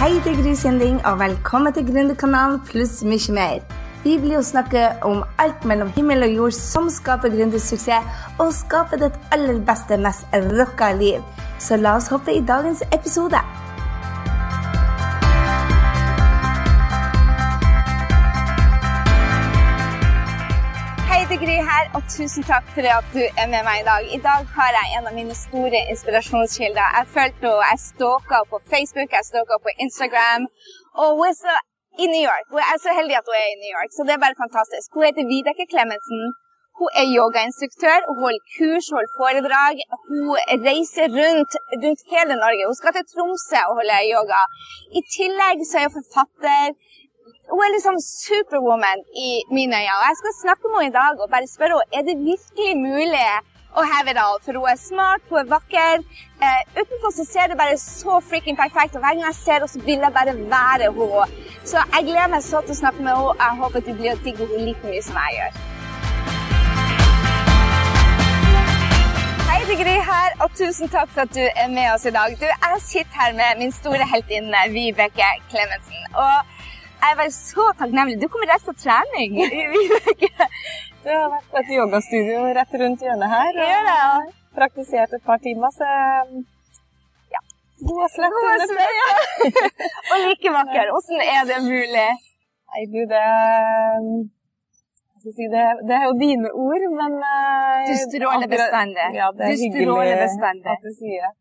Hei, det er Gry Sinding, og velkommen til Gründerkanalen pluss mye mer. Vi blir jo snakke om alt mellom himmel og jord som skaper gründersuksess, og skaper ditt aller beste, mest rocka liv. Så la oss hoppe i dagens episode. Og tusen takk for at du er med meg i dag. I dag har jeg en av mine store inspirasjonskilder. Jeg følte henne, jeg stalka på Facebook, jeg stalka på Instagram. Og hun er så i New York. Hun er så heldig at hun er i New York, så det er bare fantastisk. Hun heter Vibeke Klemetsen. Hun er yogainstruktør, hun holder kurs, holder foredrag. Hun reiser rundt, rundt hele Norge. Hun skal til Tromsø og holde yoga. I tillegg så er hun forfatter. Hun er liksom superwoman i mine øyne. Og jeg skal snakke med henne i dag og bare spørre henne er det virkelig mulig å have it all. For hun er smart, hun er vakker. Eh, utenpå så ser det bare så freaking perfekt og hver gang jeg ser henne, så vil jeg bare være henne. Så jeg gleder meg så til å snakke med henne. Jeg håper at du blir å digge henne like mye som jeg gjør. Hei, det er Gry her, og tusen takk for at du er med oss i dag. Du, Jeg sitter her med min store heltinne Vibeke Klemetsen. og jeg er bare så takknemlig. Du kommer rett på trening. Vibeke. Du har vært på et yogastudio rett rundt hjørnet her. Jeg gjør det, ja. Praktisert et par timer, så ja. God og slett. God og ja. og like vakker. Hvordan er det mulig? Nei, du, det si, det, det er jo dine ord, men eh, Du stråler bestandig. Ja, det er Du hyggelig bestandig. at du sier det.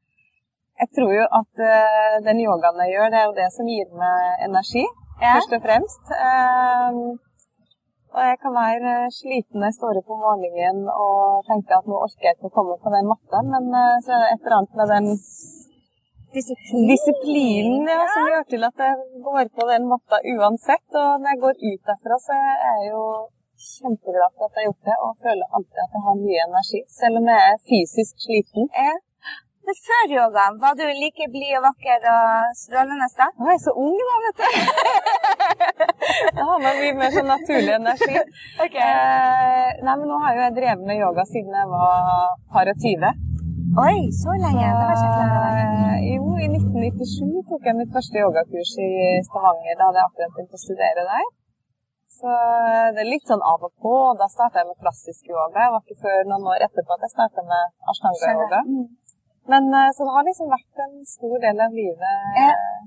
Jeg tror jo at eh, den yogaen jeg gjør, det er jo det som gir meg energi, Ja. først og fremst. Eh, og jeg kan være sliten når jeg står opp om morgenen og tenker at nå orker jeg ikke å komme på den matta, men eh, så er det et eller annet med den Disiplin. disiplinen ja, som gjør til at jeg går på den matta uansett. Og når jeg går ut derfra, så er jeg jo kjempeglad for at jeg har gjort det, og føler alltid at jeg har mye energi, selv om jeg er fysisk sliten. Ja. Men før yogaen, var du like blid og vakker og strålende da? Nå er jeg så ung, da, vet du. Da har man mye mer sånn naturlig energi. Eh, nei, men nå har jo jeg drevet med yoga siden jeg var par og tyve. Oi, så lenge. Det var ikke klart. Eh, Jo, i 1997 tok jeg mitt første yogakurs i Stavanger. Da hadde jeg akkurat begynt å studere der. Så det er litt sånn av og på. Da starta jeg med klassisk yoga. Jeg var ikke før noen år etterpå at jeg starta med ashtanga-yoga. Mm. Men eh, Så det har liksom vært en stor del av livet. Ja. eh,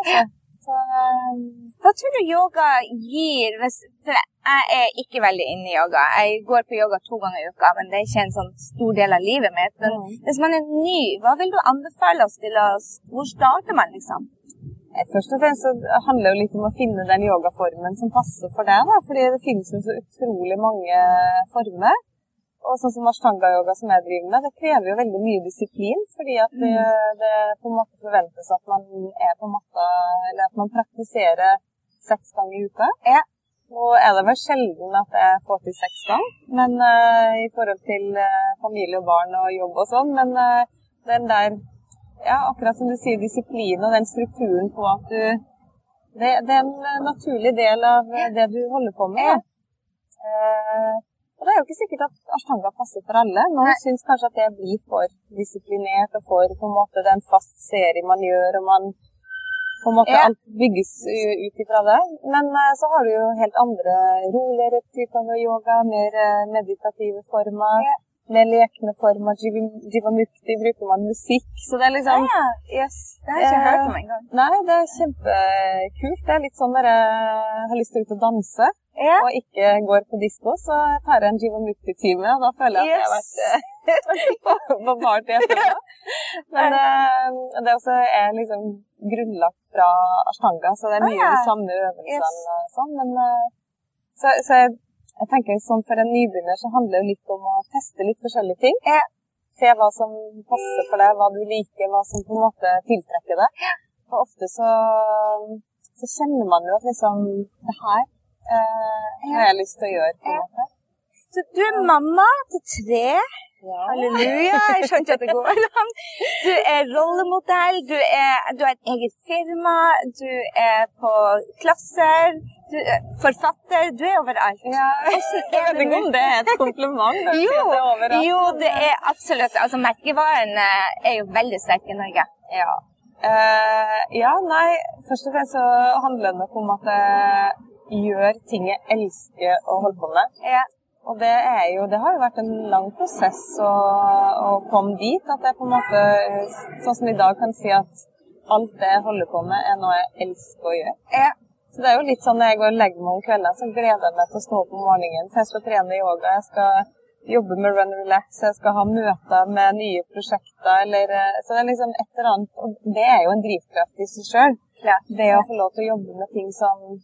også. Så, eh, Hva tror du yoga gir hvis For jeg er ikke veldig inne i yoga. Jeg går på yoga to ganger i uka, men det er ikke en sånn stor del av livet mitt. Men Mm. hvis man er ny, hva vil du anbefale oss til oss? Hvor starter man, liksom? Eh, Først og fremst så handler det litt om å finne den yogaformen som passer for deg. Da. Fordi det finnes jo så utrolig mange former. Og sånn som ashtanga-yoga som jeg driver med, det krever jo veldig mye disiplin. Fordi at det, det på en måte forventes at man er på matta, eller at man praktiserer seks ganger i uka. Ja. Nå er det vel sjelden at jeg får til seks ganger, men uh, i forhold til uh, familie og barn og jobb og sånn. Men uh, den der ja, akkurat som du sier, disiplinen og den strukturen på at du Det, det er en naturlig del av det du holder på med. da. Eh, og det er jo ikke sikkert at ashtanga passer for alle. Noen syns kanskje at det blir for disiplinert og for på en måte det er en fast serie man gjør, og man på en måte Ja. alt bygges ut ifra det. Men eh, så har du jo helt andre roligere typer med yoga, mer eh, meditative former. Ja. Mer lekne former. Jivamukti bruker man musikk. Så det er liksom ja, yes. Det har jeg ikke Eh, hørt om engang. Nei, det er kjempekult. Det er litt sånn når jeg har lyst til å ut og danse Ja. og ikke går på disko, så tar jeg en Jivamukti-time, og da føler jeg at jeg har vært eh, på party etterpå. Men uh, det også er liksom grunnlagt fra ashtanga, så det er Ah, mye ja. de samme øvelsene Yes. sånn. Men uh, så, så jeg, jeg tenker sånn for en nybegynner så handler det litt om å teste litt forskjellige ting. Ja. Se hva som passer for deg, hva du liker, hva som på en måte tiltrekker deg. Og ofte så, så kjenner man jo at liksom Det her eh, har jeg lyst til å gjøre, på en måte. Så du er mamma til tre. Ja. Halleluja. Jeg skjønte at det går an. Du er rollemodell, du, er, du har et eget firma, du er på klasser, du er forfatter. Du er overalt. Ja, jeg vet ikke om det er et kompliment. Jo, det jo, det er absolutt Altså, merkevaren eh, er jo veldig sterk i Norge. Ja. Uh, ja, nei, først og fremst så handler det nok om at jeg gjør ting jeg elsker å holde på med. Ja. Og det er jo Det har jo vært en lang prosess å, å komme dit. At jeg på en måte, sånn som i dag, kan si at alt det jeg holder på med, er noe jeg elsker å gjøre. Ja. Så det er jo litt sånn når jeg går og legger meg om kveldene, så gleder jeg meg til å stå opp om morgenen. For jeg skal trene yoga, jeg skal jobbe med run relax, jeg skal ha møter med nye prosjekter, eller eh, Så det er liksom et eller annet Og det er jo en drivkraft i seg sjøl. Det å få lov til å jobbe med ting som,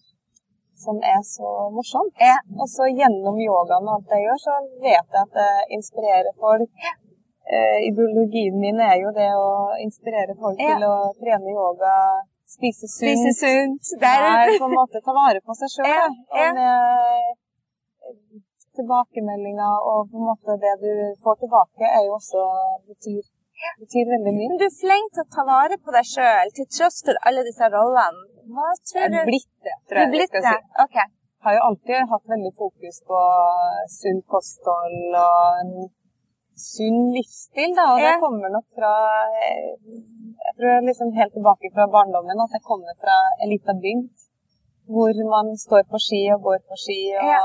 som er så morsomt. Jeg, Og så gjennom yogaen og alt jeg gjør, så vet jeg at det inspirerer folk. Eh, ideologien min er jo det å inspirere folk Ja. til å trene yoga, spise sunt. Spise sunt. Der. Der. er på en måte ta vare på seg sjøl. Ja, ja. Og med tilbakemeldinger og på en måte det du får tilbake, er jo også betyr, betyr veldig mye. Men du er flink til å ta vare på deg sjøl, til tross for alle disse rollene. Hva Jeg tror du er blitt det, tror jeg. jeg vi blitt skal det? si. OK. har jo alltid hatt veldig fokus på sunt kosthold og en sunn livsstil, da. Og det kommer nok fra eh, Jeg tror jeg liksom helt tilbake fra barndommen at jeg kommer fra en liten bygd hvor man står på ski og går på ski. Og Ja.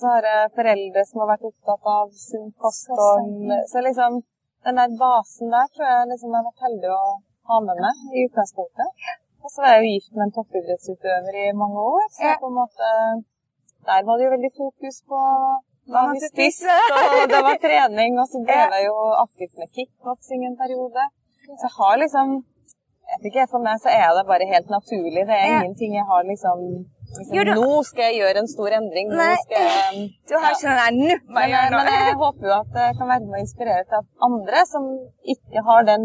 så har jeg foreldre som har vært opptatt av sunt kosthold. Så liksom den der basen der tror jeg liksom jeg har vært heldig å ha med meg i utgangspunktet. Og så var jeg jo gift med en toppidrettsutøver i mange år, så på en måte Der var det jo veldig fokus på hva vi spiste, og det var trening. Og så drev jeg jo aktivt med kickboksing en periode. Så jeg har liksom jeg vet ikke, For meg så er det bare helt naturlig. Det er ingenting jeg har liksom, liksom du- Nå skal jeg gjøre en stor endring. Nei. jeg Du har Ja. ikke den der 'nå må men, men jeg håper jo at det kan være med å inspirere til at andre som ikke har den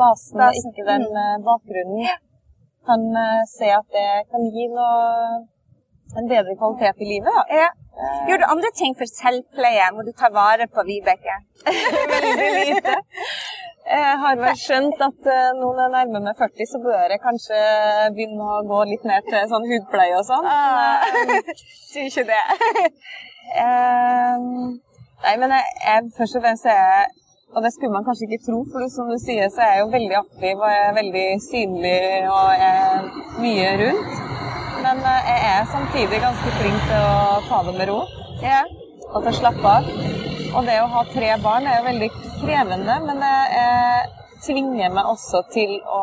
basen, Basen, ikke den mm. bakgrunnen, kan eh, se at det kan gi noe en bedre kvalitet i livet. Ja. Ja. Gjør du andre ting for selvpleie hvor du tar vare på Vibeke? Veldig lite. Jeg har vel skjønt at eh, nå når jeg nærmer meg 40, så bør jeg kanskje begynne å gå litt mer til sånn hudpleie og sånn. Ah, Sier ikke det. um, nei, men jeg, jeg, først og fremst er jeg Og det skulle man kanskje ikke tro, for som du sier, så er jeg jo veldig aktiv og jeg er veldig synlig og er mye rundt. Men eh, jeg er samtidig ganske flink til å ta det med ro Yeah. og til å slappe av. Og det å ha tre barn er jo veldig krevende, men det eh, tvinger meg også til å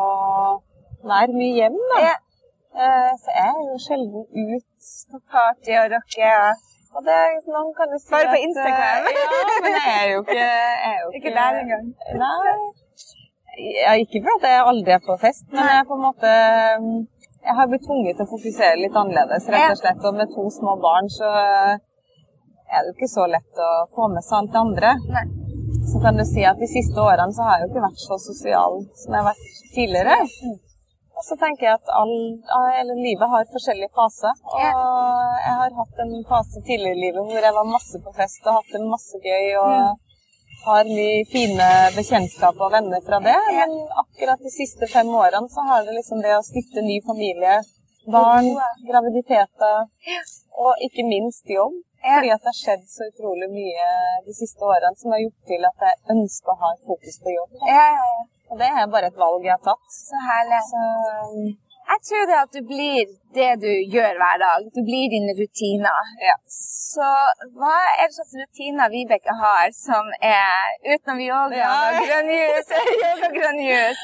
være mye hjem, da. Ja. Eh, så jeg er jo sjelden ut På party og rocke. og- det det, noen kan jo si Bare på Instagram. eh, ja, men jeg er jo ikke, er jo Ikke der engang. Nei. Ja, ikke for at jeg aldri er på fest, men jeg er på en måte Jeg har blitt tvunget til å fokusere litt annerledes, rett og slett. Og med to små barn så er det ikke så lett å få med seg alt det andre. Nei. Så kan du si at de siste årene så har jeg jo ikke vært så sosial som jeg har vært tidligere. Og så tenker jeg at all, eller livet har forskjellige faser. Og jeg har hatt en fase tidligere i livet hvor jeg var masse på fest og hatt det masse gøy. og har mye fine bekjentskap og venner fra det. Men akkurat de siste fem årene så har det liksom det å stifte ny familie, barn, graviditeter og ikke minst jobb. Fordi at det har skjedd så utrolig mye de siste årene som har gjort til at jeg ønsker å ha et fokus på jobb. Ja, ja, ja. Og det er bare et valg jeg har tatt. Så herlig. Så Jeg tror det at du blir det du gjør hver dag. Du blir dine rutiner. ja. Så hva er det slags rutiner Vibeke har som er utenom yoga Ja. og grønn jus? yoga og.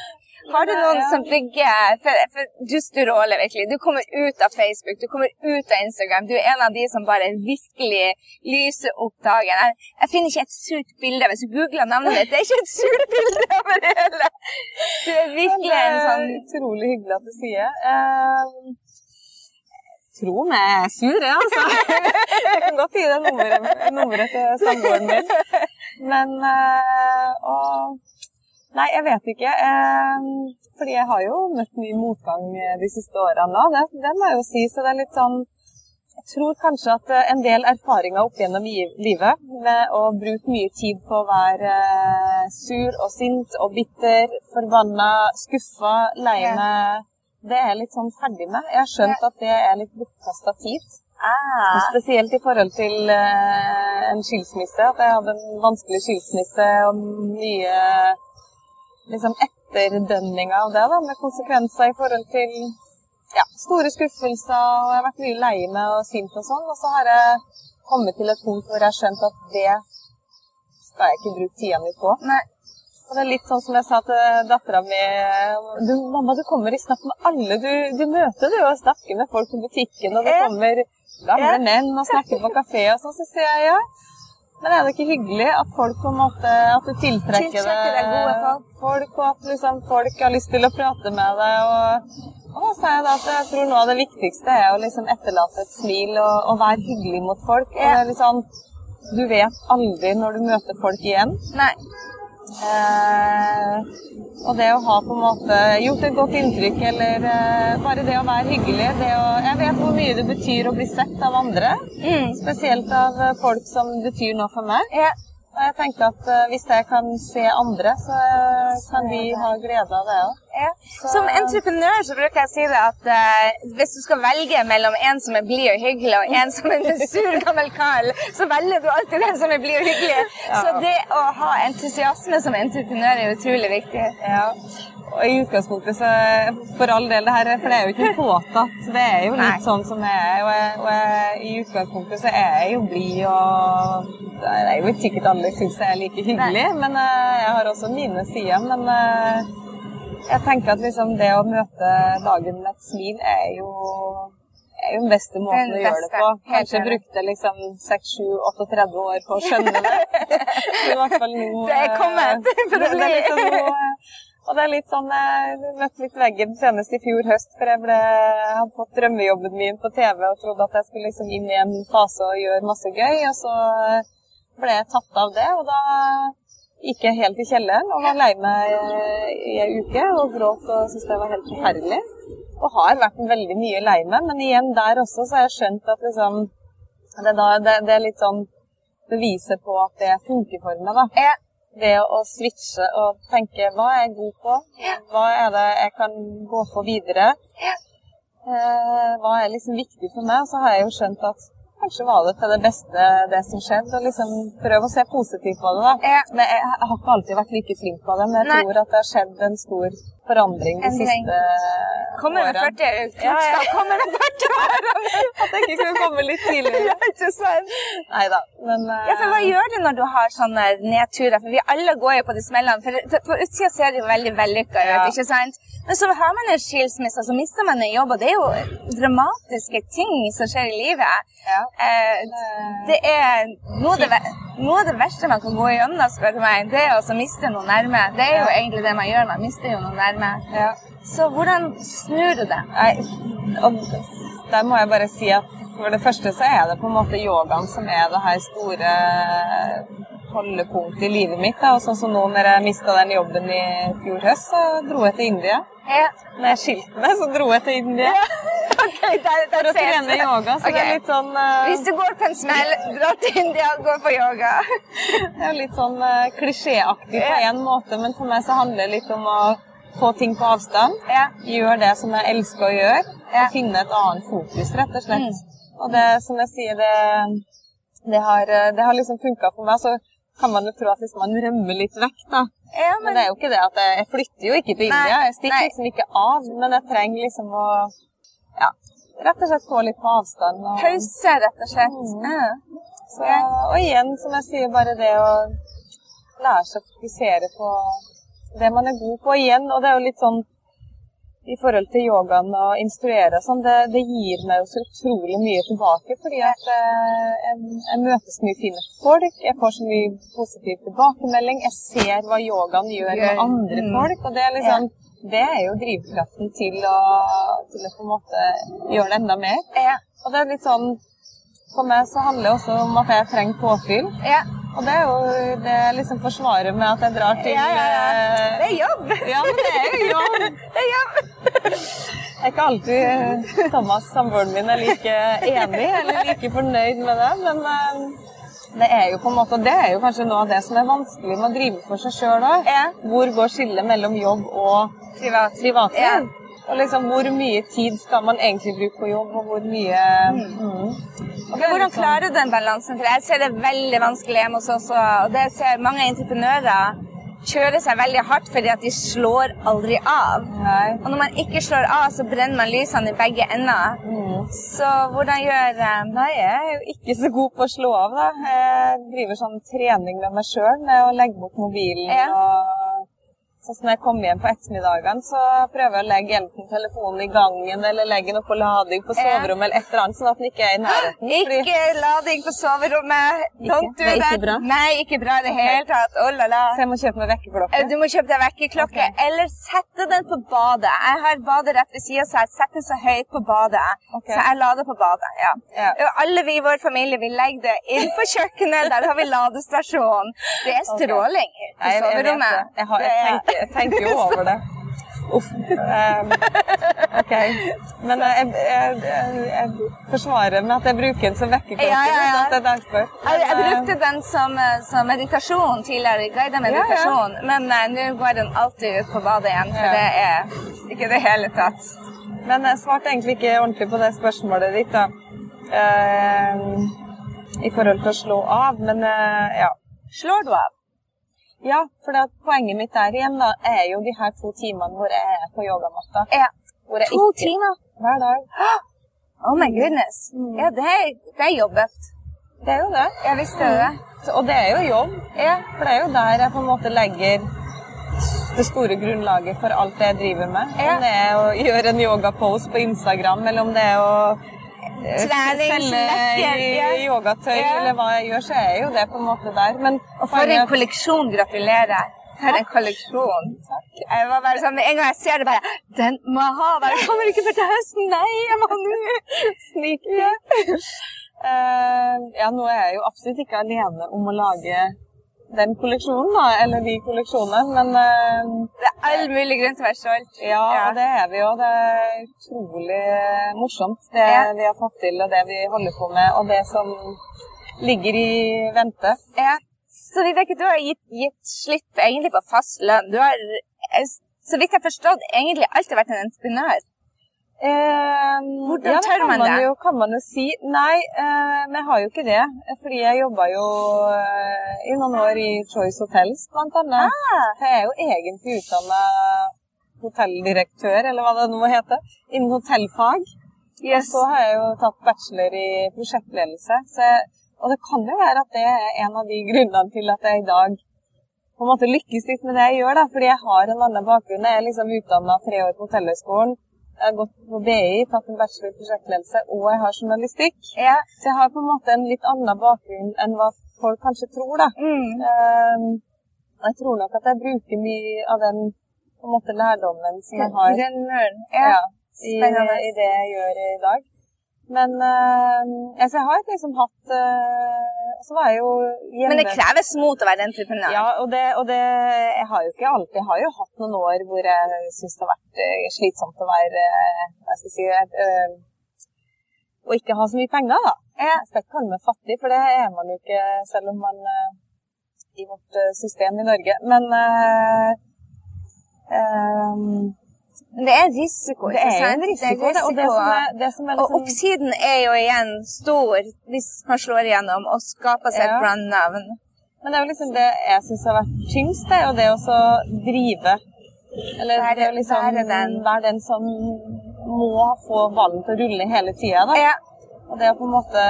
Har du noen som bygger for, for du stråler virkelig. Du kommer ut av Facebook, du kommer ut av Instagram. Du er en av de som bare virkelig lyser opp dagen. Jeg, jeg finner ikke et surt bilde. Hvis du googler navnet ditt, det er ikke et surt bilde over det hele. Du er virkelig en sånn utrolig hyggelig at du sier. Uh, Tro meg, jeg er sur, jeg, altså. Jeg kan godt gi deg nummeret, nummeret til samboeren min. Men øh, og, Nei, jeg vet ikke. eh, fordi jeg har jo møtt mye motgang de siste årene nå. Det, det må jeg jo si. Så det er litt sånn Jeg tror kanskje at eh, en del erfaringer opp gjennom livet med å bruke mye tid på å være eh, sur og sint og bitter, forbanna, skuffa, lei meg Det er jeg litt sånn ferdig med. Jeg har skjønt at det er litt bortkasta tid. Ah, Spesielt i forhold til eh, en skilsmisse. At jeg hadde en vanskelig skilsmisse og mye liksom etterdønninga av det, da, med konsekvenser i forhold til ja, store skuffelser. og Jeg har vært mye lei meg og sint og sånn. Og så har jeg kommet til et punkt hvor jeg har skjønt at det skal jeg ikke bruke tida mi på. Nei. Og det er litt sånn som jeg sa til dattera mi du, 'Mamma, du kommer i snakk med alle du, du møter, du, og snakker med folk på butikken.' 'Og det kommer gamle menn og snakker på kafé og sånn.' Så sier jeg ja. Men er det ikke hyggelig at folk på en måte, at du tiltrekker, Tiltrekker deg gode folk? folk, og at liksom folk har lyst til å prate med deg? Og, og sier jeg da at jeg tror noe av det viktigste er å liksom etterlate et smil og, og være hyggelig mot folk. Og det er litt sånn, du vet aldri når du møter folk igjen. Nei. Eh, og det å ha på en måte gjort et godt inntrykk, eller eh, bare det å være hyggelig det å, Jeg vet hvor mye det betyr å bli sett av andre. Mm. Spesielt av eh, folk som betyr noe for meg. Ja. Jeg tenker at eh, hvis jeg kan se andre, så eh, kan de ha glede av det òg. Ja. Som entreprenør så bruker jeg å si det at uh, hvis du skal velge mellom en som er blid og hyggelig, og en som er en sur gammel kar, så velger du alltid den som er blid og hyggelig. Så det å ha entusiasme som entreprenør er utrolig viktig. Ja. Og i utgangspunktet så For all del, det her For det er jo ikke påtatt. Det er jo litt Nei. sånn som jeg er. Og, jeg, og jeg, i utgangspunktet så er jeg jo blid og Det er jo ikke sikkert alle syns jeg er like hyggelig, men eh, jeg har også mine sider. Men eh, jeg tenker at liksom det å møte dagen med et smil er jo er jo den beste måten Den å gjøre det på. Kanskje brukte liksom 6-7-38 år på å skjønne det. I hvert fall nå Det er kommet eh, for å det- det er bli. liksom nå, eh, og det er litt sånn, Jeg møtte litt veggen senest i fjor høst, for jeg, ble, jeg hadde fått drømmejobben min på TV og trodde at jeg skulle liksom inn i en fase og gjøre masse gøy. Og så ble jeg tatt av det, og da gikk jeg helt i kjelleren og var lei meg eh, i ei uke og gråt og syntes det var helt forferdelig. Og har vært veldig mye lei meg, men igjen der også så har jeg skjønt at liksom det, da, det, det er litt sånn beviset på at det funker for meg, da Ja. Det å switche og tenke hva er jeg god på? Hva er det jeg kan gå på videre? Eh, hva er liksom viktig for meg? Så har jeg jo skjønt at kanskje var det til det beste det som skjedde. Og liksom prøve å se positivt på det. da. Men jeg har ikke alltid vært like flink på det, men jeg tror at det har skjedd en stor forandring de siste Kommer med årene. 40 Ja, ja. Kommer med 40 år! At jeg ikke kunne komme litt tidligere. Ja, ikke sant? Nei da. Men uh... Ja, for Hva gjør du når du har sånne nedturer? For Vi alle går jo på de smellene. For På utsida ser det jo veldig vellykka ut. Ikke sant? Men så har man en skilsmisse, så mister man en jobb. Og det er jo dramatiske ting som skjer i livet. ja. Eh, det er noe av det, det verste man kan gå igjennom, spør du meg. Det er å miste noe nærme. Det er jo egentlig det man gjør. Man mister jo noe nærme. Ja. Så hvordan snur du det? Jeg, der må jeg bare si at for det første så er det på en måte yogaen som er det her store holdepunktet i livet mitt. Da. Og sånn som nå når jeg mista den jobben i fjor høst, så dro jeg til India. Ja. Når jeg skilte meg, så dro jeg til India Ok, der, der for å trene yoga. Så det er litt sånn uh... Hvis du går på en smell, dra til India og gå på yoga. Det er litt sånn uh, klisjéaktig på en måte, men for meg så handler det litt om å få ting på avstand. Ja. Gjøre det som jeg elsker å gjøre, Ja. og finne et annet fokus, rett og slett. Mm. Og det, som jeg sier, det, det, har, det har liksom funka for meg. Så kan man jo tro at liksom man rømmer litt vekk, da. Ja, Men det er jo ikke det at jeg, jeg flytter jo ikke til India. Jeg stikker nei. liksom ikke av, men jeg trenger liksom å ja, rett og slett få litt på avstand. Og, Pause, rett og slett. Mm. Ja. så, og igjen, som jeg sier, bare det å lære seg å fokusere på det man er god på igjen. Og det er jo litt sånn i forhold til yogaen og instruere og sånn, det, det gir meg jo så utrolig mye tilbake. Fordi at eh, jeg, jeg møter så mye fine folk, jeg får så mye positiv tilbakemelding. Jeg ser hva yogaen gjør med andre Mm. folk. Og det er liksom det er jo drivkraften til å, til å på en måte gjøre det enda mer. Ja. Og det er litt sånn For meg så handler det også om at jeg trenger påfyll. Ja. Og det er jo det jeg liksom forsvarer med at jeg drar til Ja, ja, ja. eh, Det er jobb! ja, men det er jo jobb. Det er jobb! Jeg er ikke alltid eh, Thomas, samboeren min, er like enig eller like fornøyd med det, men eh, det er jo på en måte, det er jo kanskje noe av det som er vanskelig med å drive for seg sjøl òg. Ja. Hvor går skillet mellom jobb og Privat. privatliv? Ja. Og liksom, hvor mye tid skal man egentlig bruke på jobb, og hvor mye mm. Og Hvordan sånn- klarer du den balansen? For jeg ser det veldig vanskelig hjemme hos oss, og det ser mange entreprenører kjører seg veldig hardt fordi at de slår aldri av. Nei. Og når man ikke slår av, så brenner man lysene i begge ender. Mm. Så hvordan gjør eh, Nei, jeg er jo ikke så god på å slå av, da. Jeg driver sånn trening med meg sjøl med å legge bort mobilen Ja. og Sånn som når jeg kommer hjem på ettermiddagene, så prøver jeg å legge enten telefonen i gangen eller legge den opp på lading på soverommet eller et eller annet, sånn at den ikke er i nærheten. fordi- Ikke lading på soverommet. Don't do that. Nei, ikke bra i det hele tatt. Oh la la. Så jeg må kjøpe meg vekkerklokke. Eh, Du må kjøpe deg vekkerklokke, Okay. eller sette den på badet. Jeg har badet rett ved sida, så jeg setter den så høyt på badet. Okay. Så jeg lader på badet, ja. Ja. Alle vi i vår familie vi legger det inn på kjøkkenet. Der har vi ladestasjon. Det er stråling på til jeg, jeg jeg, soverommet. det. Jeg, har, jeg, jeg tenker jo over det. Uff. Um, OK. Men jeg, jeg, jeg, jeg forsvarer med at jeg bruker den som vekkerklokke. Ja, ja, ja. det er derfor. Jeg, jeg eh, brukte den som, eh, som meditasjon tidligere, guidet meditasjon, men eh, nå går den alltid ut på badet igjen, for det er ikke det hele tatt. Men jeg svarte egentlig ikke ordentlig på det spørsmålet ditt, da. Eh, I forhold til å slå av, men uh, ja. Slår du av? Ja, for poenget mitt der igjen da, er jo de her to timene hvor jeg er på yogamatta. Ja. Hvor jeg To ikke- timer? Hver dag. Oh my goodness. Ja, det er, det er jobbet. Det er jo det. Jeg visste det. Mm. og det er jo jobb. Ja. For det er jo der jeg på en måte legger det store grunnlaget for alt det jeg driver med. Ja. Om det er å gjøre en yogapose på Instagram, eller om det er å eh, selge-yogatøy Ja. eller hva jeg gjør, så er jeg jo det på en måte der. Men Og for en kolleksjon. Gratulerer. For en kolleksjon. Jeg var bare sånn, Med en gang jeg ser det, bare Den må jeg ha! Bare, kommer ikke før til høsten! Nei, jeg må nå! nå! Ja. Uh, ja, nå er jeg jo absolutt ikke alene om å lage den kolleksjonen, da, eller de kolleksjonene, men eh, Det er all mulig grunn til å være stolt. Ja, og det er vi jo. Det er utrolig morsomt, det Ja. vi har fått til, og det vi holder på med, og det som ligger i vente. Ja. Så Vibeke, du har gitt, gitt slipp egentlig på fast lønn. Du har, eh, så vidt jeg har forstått, egentlig alltid vært en entreprenør. Eh, Hvordan ja, tør kan man det? Jo, kan man jo si. Nei, eh, men jeg har jo ikke det. Fordi jeg jobba jo eh, i noen år i Choice Hotels, blant annet. Ah. For jeg er jo egentlig utdanna hotelldirektør, eller hva det nå må hete, innen hotellfag. Og så har jeg jo tatt bachelor i prosjektledelse. Så jeg, og det kan jo være at det er en av de grunnene til at jeg i dag på en måte lykkes litt med det jeg gjør. da, Fordi jeg har en annen bakgrunn. Jeg er liksom utdanna tre år på Hotellhøgskolen. Jeg har gått på BI, tatt en bachelor i prosjektledelse, og jeg har journalistikk. Ja. Så jeg har på en måte en litt annen bakgrunn enn hva folk kanskje tror. da. Mm. Um, jeg tror nok at jeg bruker mye av den på en måte lærdommen som jeg har Ja. i, i det jeg gjør i dag. Men ehm, altså, jeg har liksom hatt eh, Så var jeg jo hjemme Men det kreves mot å være entreprenør. ja, og det, og det Jeg har jo ikke alltid Jeg har jo hatt noen år hvor jeg syns det har vært eh, slitsomt å være Hva skal jeg si eh, Å ikke ha så mye penger, da. Jeg skal ikke kalle meg fattig, for det er man jo ikke selv om man i vårt system i Norge. Men Men det er risiko. det ikke er Det er en risiko, det. Og det som er, det som er Og liksom oppsiden er jo igjen stor hvis man slår igjennom og skaper seg et brandnavn. Men det er jo liksom det jeg syns har vært tyngst, det er jo det å drive. Eller Være- det å liksom være den. være den som må få ballen til å rulle hele tida, da. Ja. Og det å på en måte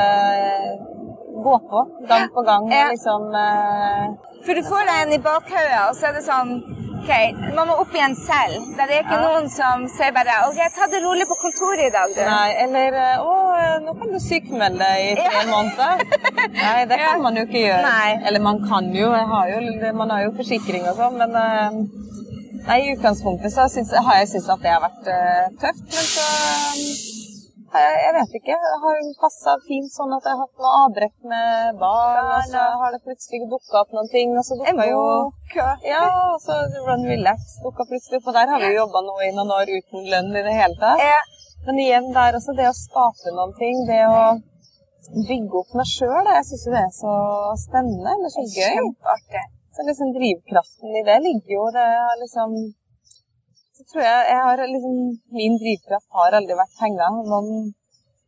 gå på gang på gang Ja. liksom uh, For du får deg en i bakhodet, og så er det sånn OK, man må opp igjen selv. Der er ikke Ja. noen som sier bare OK, ta det rolig på kontoret i dag, du. Nei, eller eh, Å, eh, nå kan du sykmelde deg i tre måneder. Nei, det kan Ja. man jo ikke gjøre. Nei. Eller man kan jo, har jo man har jo forsikring og sånn, men uh, Nei, i utgangspunktet så synes, har jeg syntes at det har vært uh, tøft, men så har jeg, jeg vet ikke. Det har passa fint sånn at jeg har hatt noe avbrekk med barn, og så har det plutselig dukka opp noen ting, og så dukka jo ja, og så Run Relax dukka plutselig opp, og der har vi jo jobba nå i noen år uten lønn i det hele tatt. Ja. Men igjen der også, det å skape noen ting, det å bygge opp meg sjøl, jeg syns jo det er så spennende eller så gøy. Kjempeartig. Så liksom drivkraften i det ligger jo det er liksom Så tror jeg jeg har liksom Min drivkraft har aldri vært penger. Noen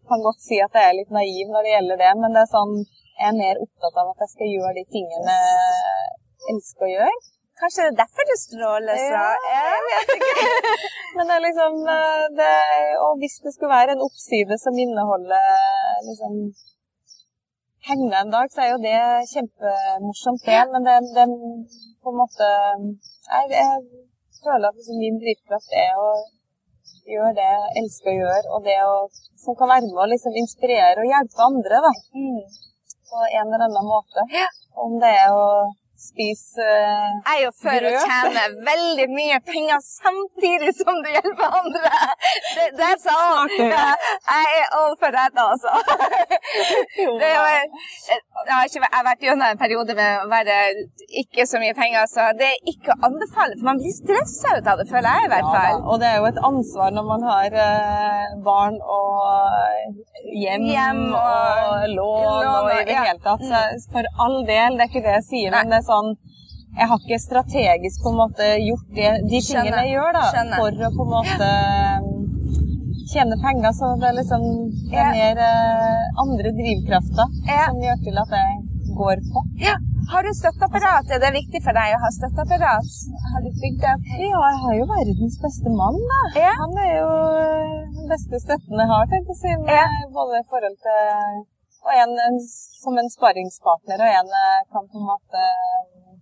kan godt si at jeg er litt naiv når det gjelder det, men det er sånn jeg er mer opptatt av at jeg skal gjøre de tingene jeg elsker å gjøre. Kanskje det er derfor du stråler så? Ja, jeg vet ikke. Men det er liksom det, Og hvis det skulle være en oppside som inneholder liksom penger en dag, så er jo det kjempemorsomt, det. Men det, det på en måte Jeg, jeg føler at liksom min drivkraft er å gjøre det jeg elsker å gjøre, og det å, som kan være med å liksom inspirere og hjelpe andre da. Mm. på en eller annen måte. Om det er å spise uh, Jeg er jo for å tjene veldig mye penger samtidig som du hjelper andre. Det, det er sånn. Ja, jeg er all for dette, altså. Det jo, jeg har ikke vært- jeg har vært gjennom en periode med å være ikke så mye penger, så det er ikke å anbefale. For man blir stressa ut av det, føler jeg i hvert Ja, fall. og det er jo et ansvar når man har eh, barn og hjem, Hjem og- og, lån lån og i det ja. hele tatt. Så for all del, det er ikke det jeg sier, men det er sånn Jeg har ikke strategisk på en måte gjort det, de tingene tingene jeg gjør da, Skjønne. for å på en måte mm, tjene penger. Så det er liksom det er mer eh, andre drivkrafter Ja. som gjør til at jeg går på. Ja. Har du støtteapparat? Er det viktig for deg å ha støtteapparat? Har du bygd opp? Ja, jeg har jo verdens beste mann, da. Ja. Han er jo eh, den beste støtten jeg har, tenker jeg å si. Med både i forhold til Og en, en som en sparringspartner, og en kan på en måte eh,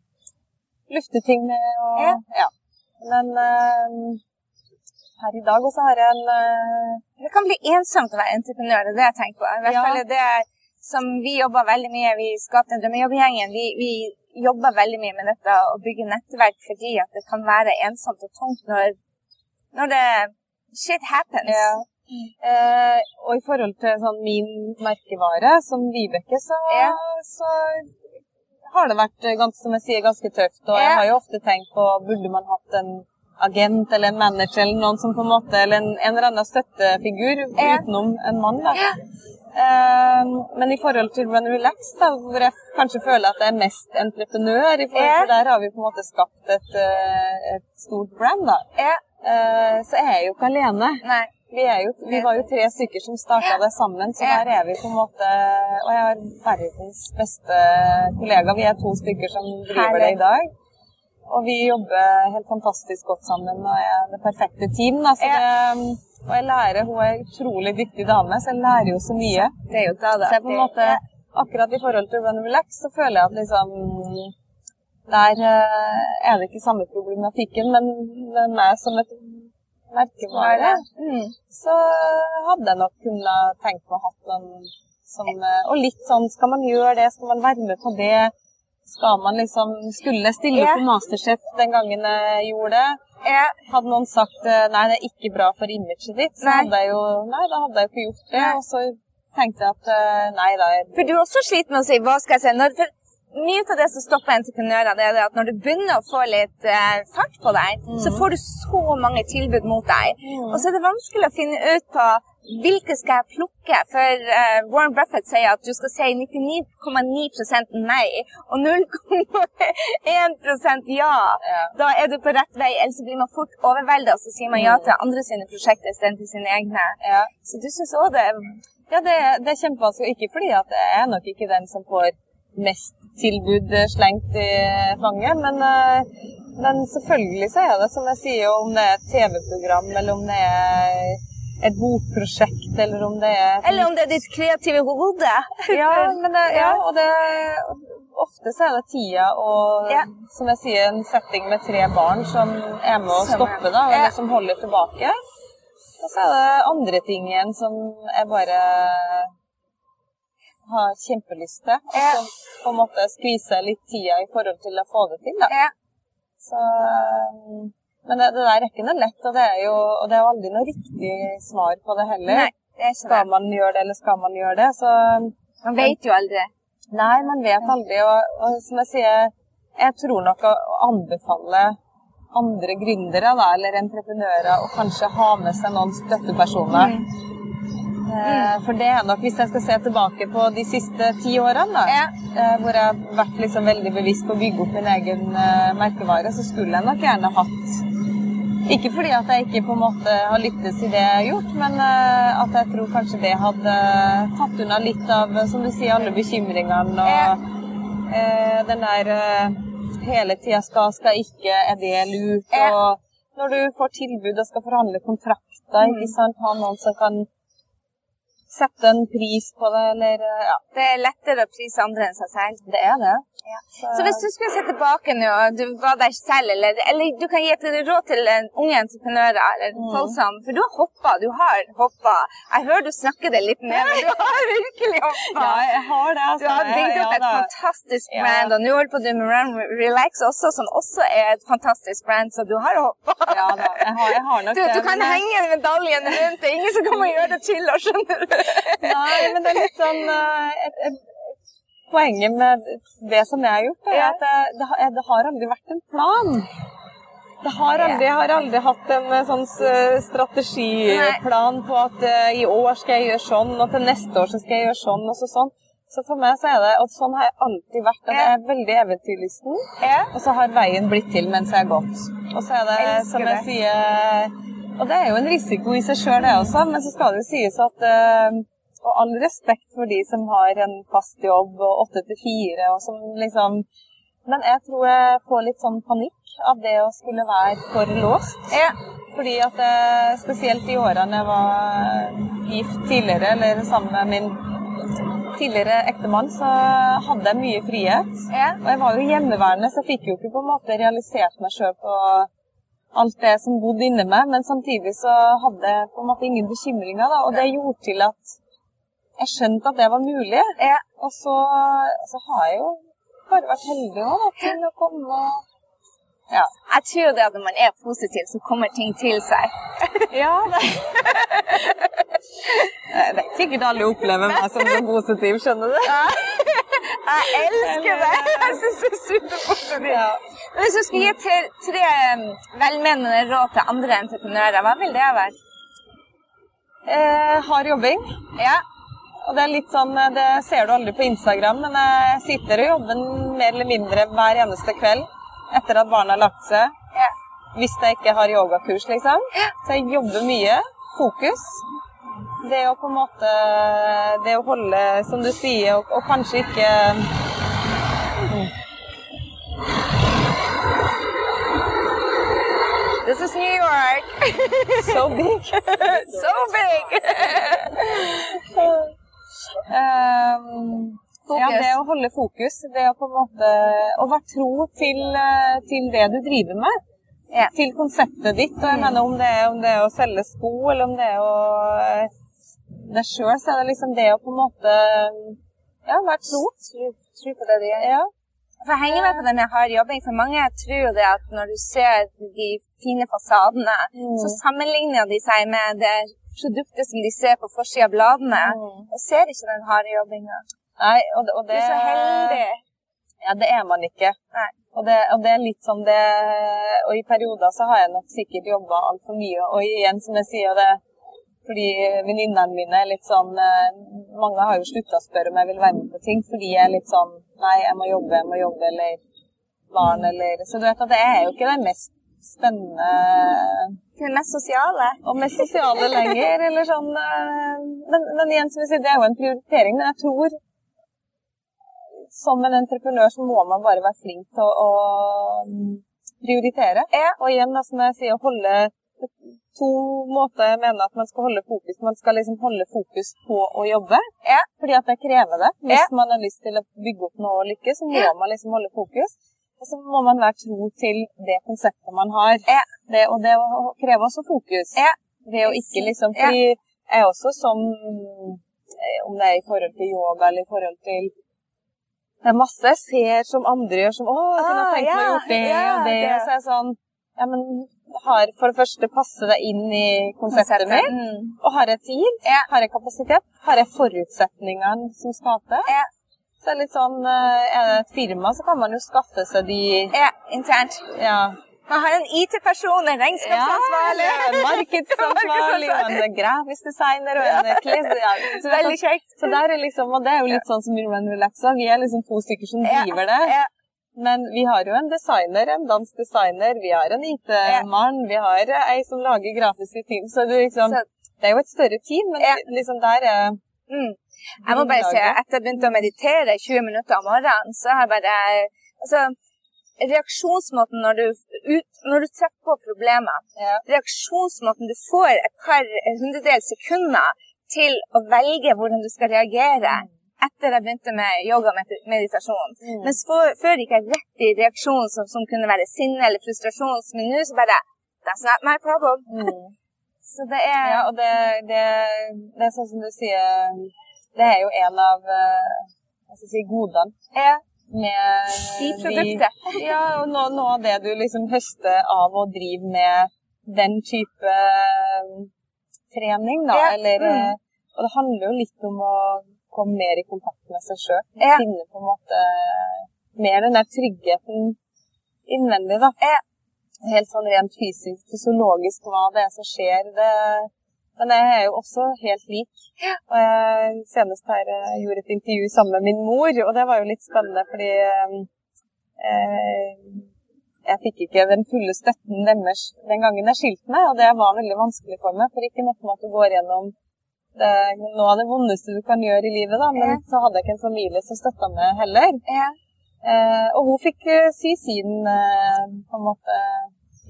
lufte ting med. Og, Ja. ja. Men uh, her i dag også har jeg en uh, Det kan bli ensomt å være entreprenør, det er det jeg tenker på. I hvert Ja. fall er det som vi jobber veldig mye Vi skapte en drømmejobbgjengen. Vi, vi jobber veldig mye med dette å bygge nettverk fordi at det kan være ensomt og tungt når, når det Shit happens. Ja. Eh, og i forhold til sånn min merkevare, som Vibeke, så, Ja. så har det vært eh, ganske, som jeg sier, ganske tøft. Og jeg har jo ofte tenkt på burde man hatt en agent eller en manager eller noen som på en måte, eller en, en eller annen støttefigur utenom en mann. da. Eh, men i forhold til Run Relax, da, hvor jeg kanskje føler at jeg er mest entreprenør, i forhold til der har vi på en måte skapt et, eh, et stort brand. da. Eh, så jeg er jo ikke alene. Nei. Vi, er jo, vi var jo tre stykker som starta det sammen, så der er vi på en måte Og jeg har verdens beste kollega. Vi er to stykker som driver det i dag. Og vi jobber helt fantastisk godt sammen og er det perfekte team. Da. Det, og jeg lærer, hun er en utrolig dyktig dame, så jeg lærer jo så mye. Det er jo da. Så jeg på en måte, akkurat i forhold til Run and Relax, så føler jeg at liksom Der eh, er det ikke samme problematikken, men med meg som et merkevare Mm. så hadde jeg nok kunnet tenkt meg å hatt noen som eh, Og litt sånn, skal man gjøre det, skal man være med på det? Skal man liksom Skulle stille opp på Masterchef den gangen jeg gjorde det? Hadde noen sagt eh, nei, det er ikke bra for imaget ditt, så hadde jeg jo Nei, da hadde jeg jo ikke gjort det. Og så tenkte jeg at eh, nei da. jeg- For du er også sliten med å si hva skal jeg si. Når, for mye av det som stopper entreprenører, det er det at når du begynner å få litt eh, fart på deg, så får du så mange tilbud mot deg. Mm. Og så er det vanskelig å finne ut på hvilke skal jeg plukke. For eh, Warren Buffett sier at du skal si 99,9% nei og 0,1 ja. Ja. Da er du på rett vei, ellers så blir man fort overveldet, og så sier man ja Mm. til andre sine prosjekter istedenfor sine egne. Ja. Så du syns òg det Ja, det, det er kjempevanskelig. Ikke fordi at jeg er nok ikke den som får mest tilbud eh, slengt i fanget, men, eh, men selvfølgelig så er det som jeg sier, om det er et TV-program, eller om det er et bokprosjekt, eller om det er Eller om det er ditt kreative hode. Ja, men det, ja og det Ofte så er det tida og, Ja. som jeg sier, en setting med tre barn som er med å stoppe, da, eller som holder tilbake. Og så er det andre ting igjen som er bare har kjempelyst til. Og så på en måte skvise litt tida i forhold til å få det til, da. Så, men det, det der er ikke noe lett, og det er jo og det er jo aldri noe riktig svar på det heller. Nei, det Skal det. man gjøre det, eller skal man gjøre det? Så Man vet jo aldri. Nei, man vet aldri. Og, og som jeg sier, jeg tror nok å å anbefale andre gründere da, eller entreprenører å kanskje ha med seg noen støttepersoner. Eh, for det er nok, hvis jeg skal se tilbake på de siste ti årene, da, Ja. eh, hvor jeg har vært liksom veldig bevisst på å bygge opp min egen eh, merkevare, så skulle jeg nok gjerne hatt ikke fordi at jeg ikke på en måte har lyttes i det jeg har gjort, men at jeg tror kanskje det hadde tatt unna litt av, som du sier, alle bekymringene og Ja. eh, den der hele tida skal, skal ikke, er det lurt? Ja. Og når du får tilbud og skal forhandle kontrakter, ikke sant, ha noen som kan sette en pris på det, eller ja. Det er lettere å prise andre enn seg selv. Det er det. Så hvis du skulle se tilbake nå, du var der selv, eller, eller du kan gi et råd til unge entreprenører, eller Mm. folk som For du har hoppa, du har hoppa. Jeg hører du snakker det litt ned, men du har virkelig hoppa. Ja, jeg har det, altså. Du har bygd opp Ja, et fantastisk Ja. brand, og nå holder du på med Run Relax også, som også er et fantastisk brand, så du har hoppa. Ja da, jeg har, jeg har nok Du, det. du kan men henge medaljen rundt. Det er ingen som kommer og gjør det til, og skjønner du? Nei, men det er litt sånn eh, et, et, Poenget med det som jeg har gjort, er Ja. at det, det, har- det har aldri vært en plan. Det har aldri, jeg har aldri hatt en eh, sånn strategiplan på at uh, i år skal jeg gjøre sånn, og til neste år så skal jeg gjøre sånn, og så sånn. Så for meg så er det, og sånn har jeg alltid vært, at jeg er veldig eventyrlysten. Og så har veien blitt til mens jeg har gått. Og så er det, Elsker som jeg det. sier Og det er jo en risiko i seg sjøl, det også, men så skal det jo sies at eh, Og all respekt for de som har en fast jobb og åtte til fire, og som liksom Men jeg tror jeg får litt sånn panikk av det å skulle være for låst. Ja. Fordi at eh, spesielt de årene jeg var gift tidligere, eller sammen med min tidligere ektemann, så hadde jeg mye frihet. Ja. Og jeg var jo hjemmeværende, så jeg fikk jo ikke på en måte realisert meg sjøl på alt det som bodde inni meg, men samtidig så hadde jeg på en måte ingen bekymringer, da, og det gjorde til at jeg skjønte at det var mulig. Og så, så har jeg jo bare vært heldig nå, til å komme og Ja. Jeg tror det at når man er positiv, så kommer ting til seg. ja det. Jeg vet sikkert alle opplever meg som så positiv, skjønner du? Jeg elsker det! Jeg syns du er superpositiv. Ja. Hvis du skulle gi tre, tre um, velmenende råd til andre entreprenører, hva vil det være? Eh, hard jobbing. Ja. Og det er litt sånn, det ser du aldri på Instagram, men jeg sitter og jobber mer eller mindre hver eneste kveld etter at barna har lagt seg. ja. Hvis jeg ikke har yogakurs, liksom. Så jeg jobber mye. Fokus. Det å på en måte Det å holde, som du sier, og, og kanskje ikke This is New York. so big. so big! Um, ja, det å holde fokus. Det å på en måte Å være tro til, eh, til det du driver med. Ja. Til konseptet ditt. Og jeg mener om det, er, om det er å selge sko, eller om det er å deg Det sjøl, så er det liksom det å på en måte Ja, være tro. Tro, tro på det du gjør. Ja. For jeg henger med på det med hard jobbing, for mange tror jo det at når du ser de fine fasadene, Mm. så sammenligner de seg med det produktet som de ser på forsida av bladene, Mm. og ser ikke den harde jobbinga. Nei, og, det- Du er så heldig. Ja, det er man ikke. Og det, og det er litt sånn det Og i perioder så har jeg nok sikkert jobba altfor mye. Og igjen, som jeg sier, det fordi venninnene mine er litt sånn eh, Mange har jo slutta å spørre om jeg vil være med på ting fordi jeg er litt sånn Nei, jeg må jobbe, jeg må jobbe, eller barn, eller Så du vet at det er jo ikke det mest spennende Den mest sosiale. og mest sosiale lenger, eller sånn eh, men, men igjen, som jeg sier, det er jo en prioritering. Men jeg tror som en entreprenør så må man bare være flink til å, å mm, prioritere. Og igjen, da, som jeg sier, holde to måter jeg mener at man skal holde fokus. Man skal liksom holde fokus på å jobbe, Ja. fordi at det krever det. Hvis Ja. man har lyst til å bygge opp noe og lykkes, så må Ja. man liksom holde fokus. Og så må man være tro til det konseptet man har. Det, og det krever også fokus. Det å ikke liksom Fordi jeg også som eh, Om det er i forhold til yoga eller i forhold til Det er masse jeg ser som andre gjør som Å, jeg kunne Ah, tenkt meg å gjøre gjort det yeah, og det. det. Så er jeg sånn Ja, men har for det første passer deg inn i konseptet mitt. Mm. Og har jeg tid? Yeah. Har jeg kapasitet? Har jeg forutsetningene som skal til? Yeah. Så er det litt sånn eh, Er det et firma, så kan man jo skaffe seg de ja, internt. Ja. Man har en IT-person, en regnskapsansvarlig. Ja, en markedsansvarlig en grafisk designer og en kles... Ja, så, Veldig kjekt. så der er liksom, og det er jo litt sånn som Roman Relaxa. Vi er liksom to stykker som driver det. ja. Men vi har jo en designer, en dansk designer, vi har en IT-mann, vi har ei som lager grafiske team. Så det, liksom, det er jo et større team, men liksom der er Mm. Jeg må bare si, at etter jeg begynte å meditere 20 minutter om morgenen, så har jeg bare Altså, reaksjonsmåten når du, ut, når du treffer på problemer, Ja. reaksjonsmåten du får et par hundredels sekunder til å velge hvordan du skal reagere etter jeg begynte med yoga og med- meditasjon. Mm. Mens for, før gikk jeg rett i reaksjon som, som kunne være sinne eller frustrasjon, men nå så bare That's not my problem. Mm. Så det er Ja, og det, det, det er sånn som du sier Det er jo en av eh, hva skal jeg si, godene ja, med de- Ja, og noe, noe av det du liksom høster av å drive med den type eh, trening, da. Ja, Eller, mm. eh, Og det handler jo litt om å komme mer i kontakt med seg sjøl. Ja. Finne på en måte mer den der tryggheten innvendig, da. Ja. Helt sånn rent fysisk, fysiologisk, hva det er som skjer. Det, men jeg er jo også helt lik. Og jeg senest her eh, gjorde et intervju sammen med min mor, og det var jo litt spennende fordi eh, jeg fikk ikke den fulle støtten deres den gangen jeg skilte meg, og det var veldig vanskelig for meg. For ikke nok med at du går gjennom det, noe av det vondeste du kan gjøre i livet, da, men Ja. så hadde jeg ikke en familie som støtta meg heller. Ja. Eh, og hun fikk eh, si sin eh, på en måte,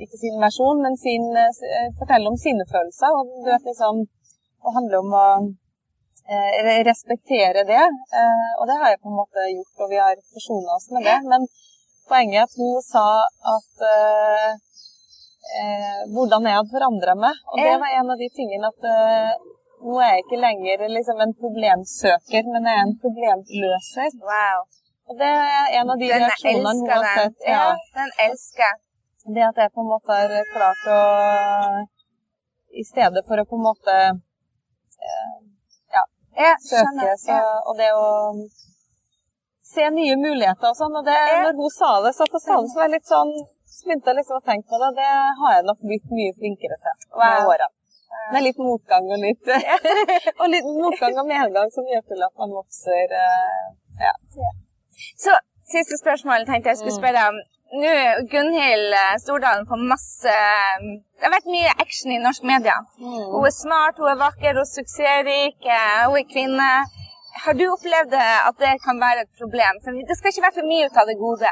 Ikke sin versjon, men sin, eh, fortelle om sine følelser. Og du vet liksom Det handler om å eh, respektere det. Eh, og det har jeg på en måte gjort, og vi har forsona oss med det. Men poenget er at hun sa at eh, eh, hvordan jeg hadde forandra meg. Og det var en av de tingene at eh, nå er jeg ikke lenger liksom en problemsøker, men jeg er en problemløser. Wow. Og det er en av de Den reaksjonene hun har sett. Ja, Ja. den elsker. Det at jeg på en måte har klart å I stedet for å på en måte Ja, søke, så, og det å se nye muligheter og sånn. Og det, når hun sa det, så, sa det, så var jeg litt sånn så begynte jeg liksom å tenke på det. Det har jeg nok blitt mye flinkere til med Wow. årene. Med litt motgang og litt, og litt motgang og medgang som gjør til at man vokser. eh, Ja. Så siste spørsmål tenkte jeg skulle Mm. spørre om. Nå, Gunhild eh, Stordalen får masse eh, Det har vært mye action i norsk media. Hun er smart, hun er vakker, hun er suksessrik, eh, hun er kvinne. Har du opplevd at det kan være et problem? For det skal ikke være for mye ut av det gode.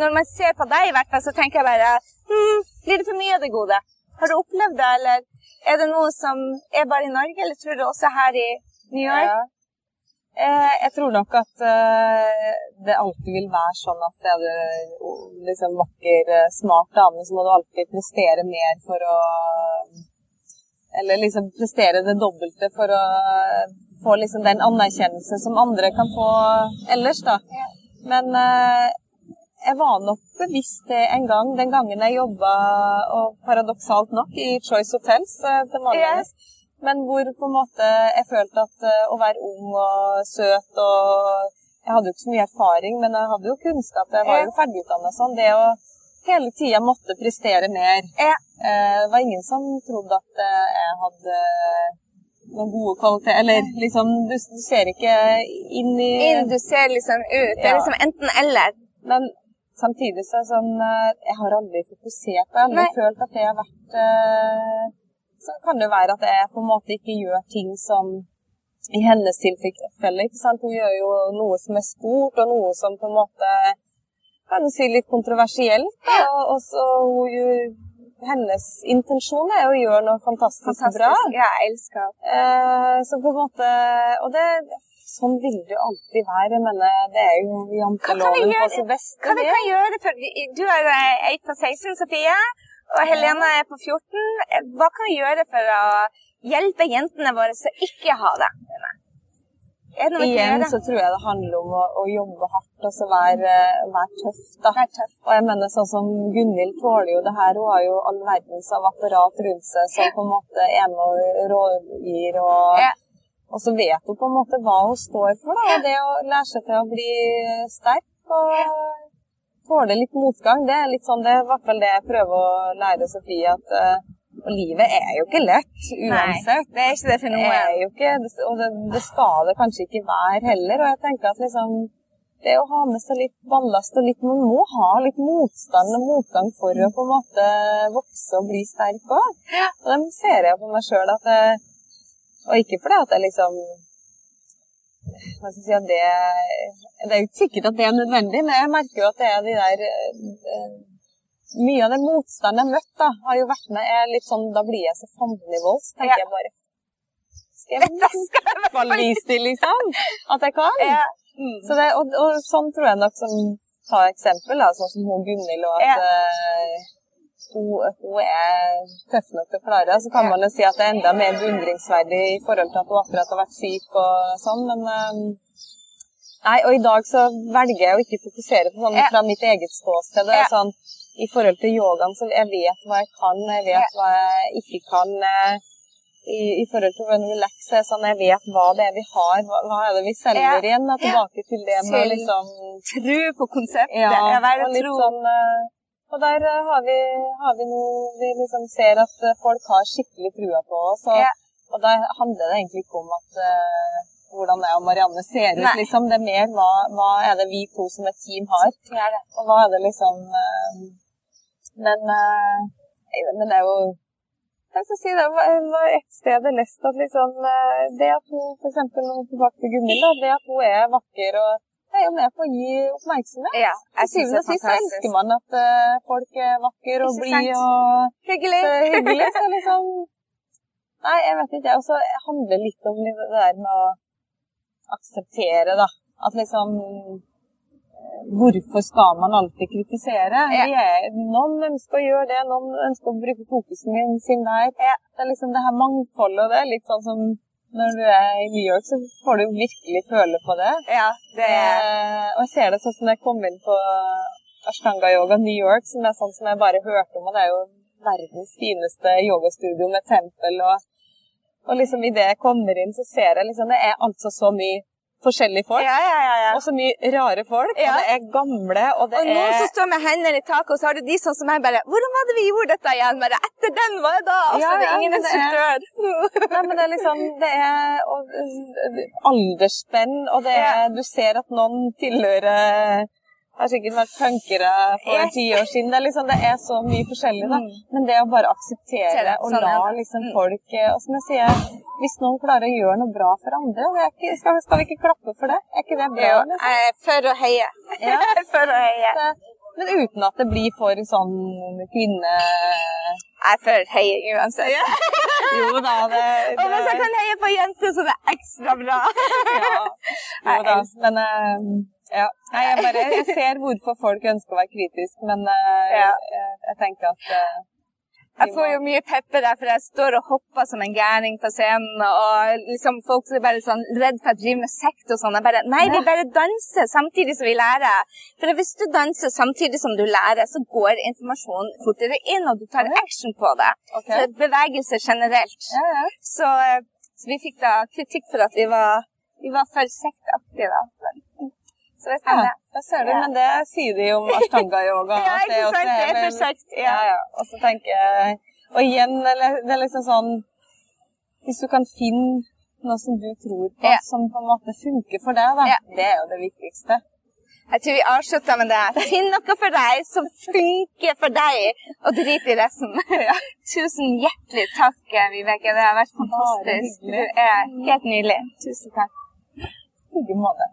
Når man ser på deg, i hvert fall, så tenker jeg bare hm, Blir det for mye av det gode? Har du opplevd det, eller er det noe som er bare i Norge, eller tror du også her i New York? Ja. Eh, jeg tror nok at eh, det alltid vil være sånn at er du liksom vakker, eh, smart dame, så må du alltid prestere mer for å Eller liksom prestere det dobbelte for å få liksom den anerkjennelse som andre kan få ellers, da. Men eh, jeg var nok bevisst det en gang, den gangen jeg jobba, og paradoksalt nok, i Choice Hotels eh, til vanligvis. Men hvor på en måte jeg følte at eh, å være ung og søt og Jeg hadde jo ikke så mye erfaring, men jeg hadde jo kunnskap. Jeg var jo ferdigutdanna sånn. Det å hele tida måtte prestere mer. Eh, det var ingen som trodde at eh, jeg hadde noen gode kvaliteter Eller liksom Du, du ser ikke inn i Inn du ser liksom ut. Det er liksom enten-eller. Men samtidig så er det sånn Jeg har aldri fokusert på Jeg har aldri Nei. følt at det har vært Så kan det være at jeg på en måte ikke gjør ting som i hennes tilfelle. ikke sant? Hun gjør jo noe som er stort, og noe som på en måte kan si litt kontroversielt. Og, og så hun hennes intensjon er å gjøre noe fantastisk, Fantastisk. bra. Ja, jeg elsker. Eh, så på en måte Og det, sånn vil det jo alltid være. Jeg mener, det er jo kan janteloven på sitt beste. Hva vi kan gjøre for Du er eh, av 16, Sofie, og Helena er på 14. Hva kan vi gjøre for å hjelpe jentene våre som ikke har det? Igjen så tror jeg det handler om å, å jobbe hardt og så være, være tøff. da. Vær tøff. Og jeg mener sånn som Gunhild tåler jo det her. Hun har jo all verdens av apparat rundt seg som på en måte er med og rådgir. Og, Ja. og så vet hun på en måte hva hun står for. da, og Det å lære seg til å bli sterk og tåle litt motgang, det er litt sånn, det i hvert fall det jeg prøver å lære Sofie. at uh, livet er jo ikke lett uansett. Nei, det er ikke det for noe. Det er jo ikke, og det, det skal det kanskje ikke være heller. Og jeg tenker at liksom det å ha med seg litt ballast og litt Man må ha litt motstand og motgang for å på en måte vokse og bli sterk òg. Og det ser jeg på meg sjøl at jeg Og ikke fordi at jeg liksom hva skal jeg si, at det, det er jo ikke sikkert at det er nødvendig, men jeg merker jo at det er de der eh, Mye av den motstanden jeg har møtt, da, har jo vært med er litt sånn Da blir jeg så fandelig volds, tenker jeg bare Skal jeg i hvert fall vise til, liksom? At jeg kan? Ja. Mm. Så det, og, og sånn tror jeg nok som Ta eksempel, da, sånn som hun Gunhild, og at Ja. Hun, hun er tøff nok til å klare det. Så kan man jo si at det er enda mer beundringsverdig i forhold til at hun akkurat har vært syk og sånn, men eh, Nei, og i dag så velger jeg å ikke fokusere på sånn fra mitt eget ståsted. Det er sånn, I forhold til yogaen så jeg vet hva jeg kan, jeg vet hva jeg ikke kan. eh, I, I forhold til hvordan relax er sånn, jeg vet hva det er vi har, hva, hva er det vi selger igjen. Da, tilbake til det med liksom Tro på konseptet. ja, og litt sånn eh, Og der eh, har vi, har vi noe Vi liksom ser at eh, folk har skikkelig trua på oss. Og, Ja. og da handler det egentlig ikke om at uh, hvordan jeg og Marianne ser ut, liksom. Det er mer hva, hva er det vi to som et team har. Og hva er det liksom uh, Men, uh, men det er jo jeg skal si det var, et sted jeg leste at liksom, det at hun for eksempel, nå tilbake til Gunhild, det at hun er vakker og er jo med på å gi oppmerksomhet. Ja, jeg synes det er sist så elsker man at eh, folk er vakre og blide og Hyggelig. så hyggelig. Så liksom Nei, jeg vet ikke. Og så handler det litt om det der med å akseptere, da. At liksom eh, Hvorfor skal man alltid kritisere? Ja. Er, noen ønsker å gjøre det, noen ønsker å bruke fokusen sin der. Det er liksom det her mangfoldet, og det er litt sånn som når du er i New York, så får du virkelig føle på det. Ja, det er Eh, og jeg ser det sånn som jeg kom inn på Ashtanga Yoga New York, som er sånn som jeg bare hørte om, og det er jo verdens fineste yogastudio med tempel, og, og liksom idet jeg kommer inn, så ser jeg liksom Det er altså så mye forskjellige folk, Ja, ja, ja. ja. og så mye rare folk, Ja. og det er gamle, og det Og noen er som står med hendene i taket, og så har du de sånn som meg bare 'Hvordan var det vi gjorde dette igjen?' Bare 'Etter den, hva det da?' Og så Ja, er det ingen er- instruktør. Nei, men det er liksom Det er og, øh, aldersspenn, og det er Du ser at noen tilhører har sikkert vært punkere for ti år siden. Det er, liksom, det er så mye forskjellig, da. Mm. Men det å bare akseptere og sånn la liksom Mm. folk eh, Og som jeg sier, hvis noen klarer å gjøre noe bra for andre, er ikke, skal, skal vi ikke klappe for det? Er ikke det bra? Jo, liksom? jeg er for å heie. Ja. for å heie. Det- Men uten at det blir for sånn kvinne... Jeg er for heie uansett. Jo da, det, Og hvis jeg kan heie på jenter, så er det ekstra bra. ja. Jo da, men eh, ja. Nei, jeg, bare, jeg ser hvorfor folk ønsker å være kritisk, men eh, Ja. jeg, jeg tenker at eh, Jeg får jo mye pepper der, for jeg står og hopper som en gærning på scenen, og liksom folk er bare sånn redd for at jeg driver med sekt og sånn. Jeg bare Nei, vi bare danser samtidig som vi lærer. For hvis du danser samtidig som du lærer, så går informasjonen fortere inn, og du tar action på det. Okay. Så bevegelse generelt. ja, ja. Så, eh, så vi fikk da kritikk for at vi var, vi var for sektaktige, da. Så det stemmer. Ja, det. der ser Ja. men det sier de om ashtanga-yoga. Ja, ikke sant? Det er for sekt. Ja, Ja. ja. Og så tenker jeg Og igjen, det er liksom sånn Hvis du kan finne noe som du tror på, Ja. som på en måte funker for deg, da, Ja. det er jo det viktigste. Jeg tror vi avslutter med det. Finn noe for deg som funker for deg, og drit i resten. Tusen hjertelig takk, Vibeke. Det har vært fantastisk. Du er helt nydelig. Tusen takk. I like måte.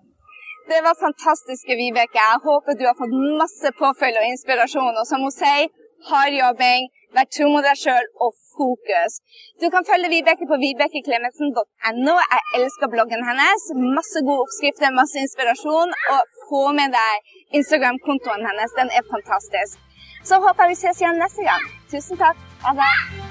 Det var fantastiske, Vibeke. Jeg håper du har fått masse påfølge og inspirasjon. Og som hun sier, hard jobbing, vær tro mot deg sjøl og fokus. Du kan følge Vibeke på vibekeklemetsen.no. Jeg elsker bloggen hennes. Masse gode oppskrifter, masse inspirasjon. Og få med deg Instagram-kontoen hennes. Den er fantastisk. Så håper jeg vi ses igjen neste gang. Tusen takk. Ha det.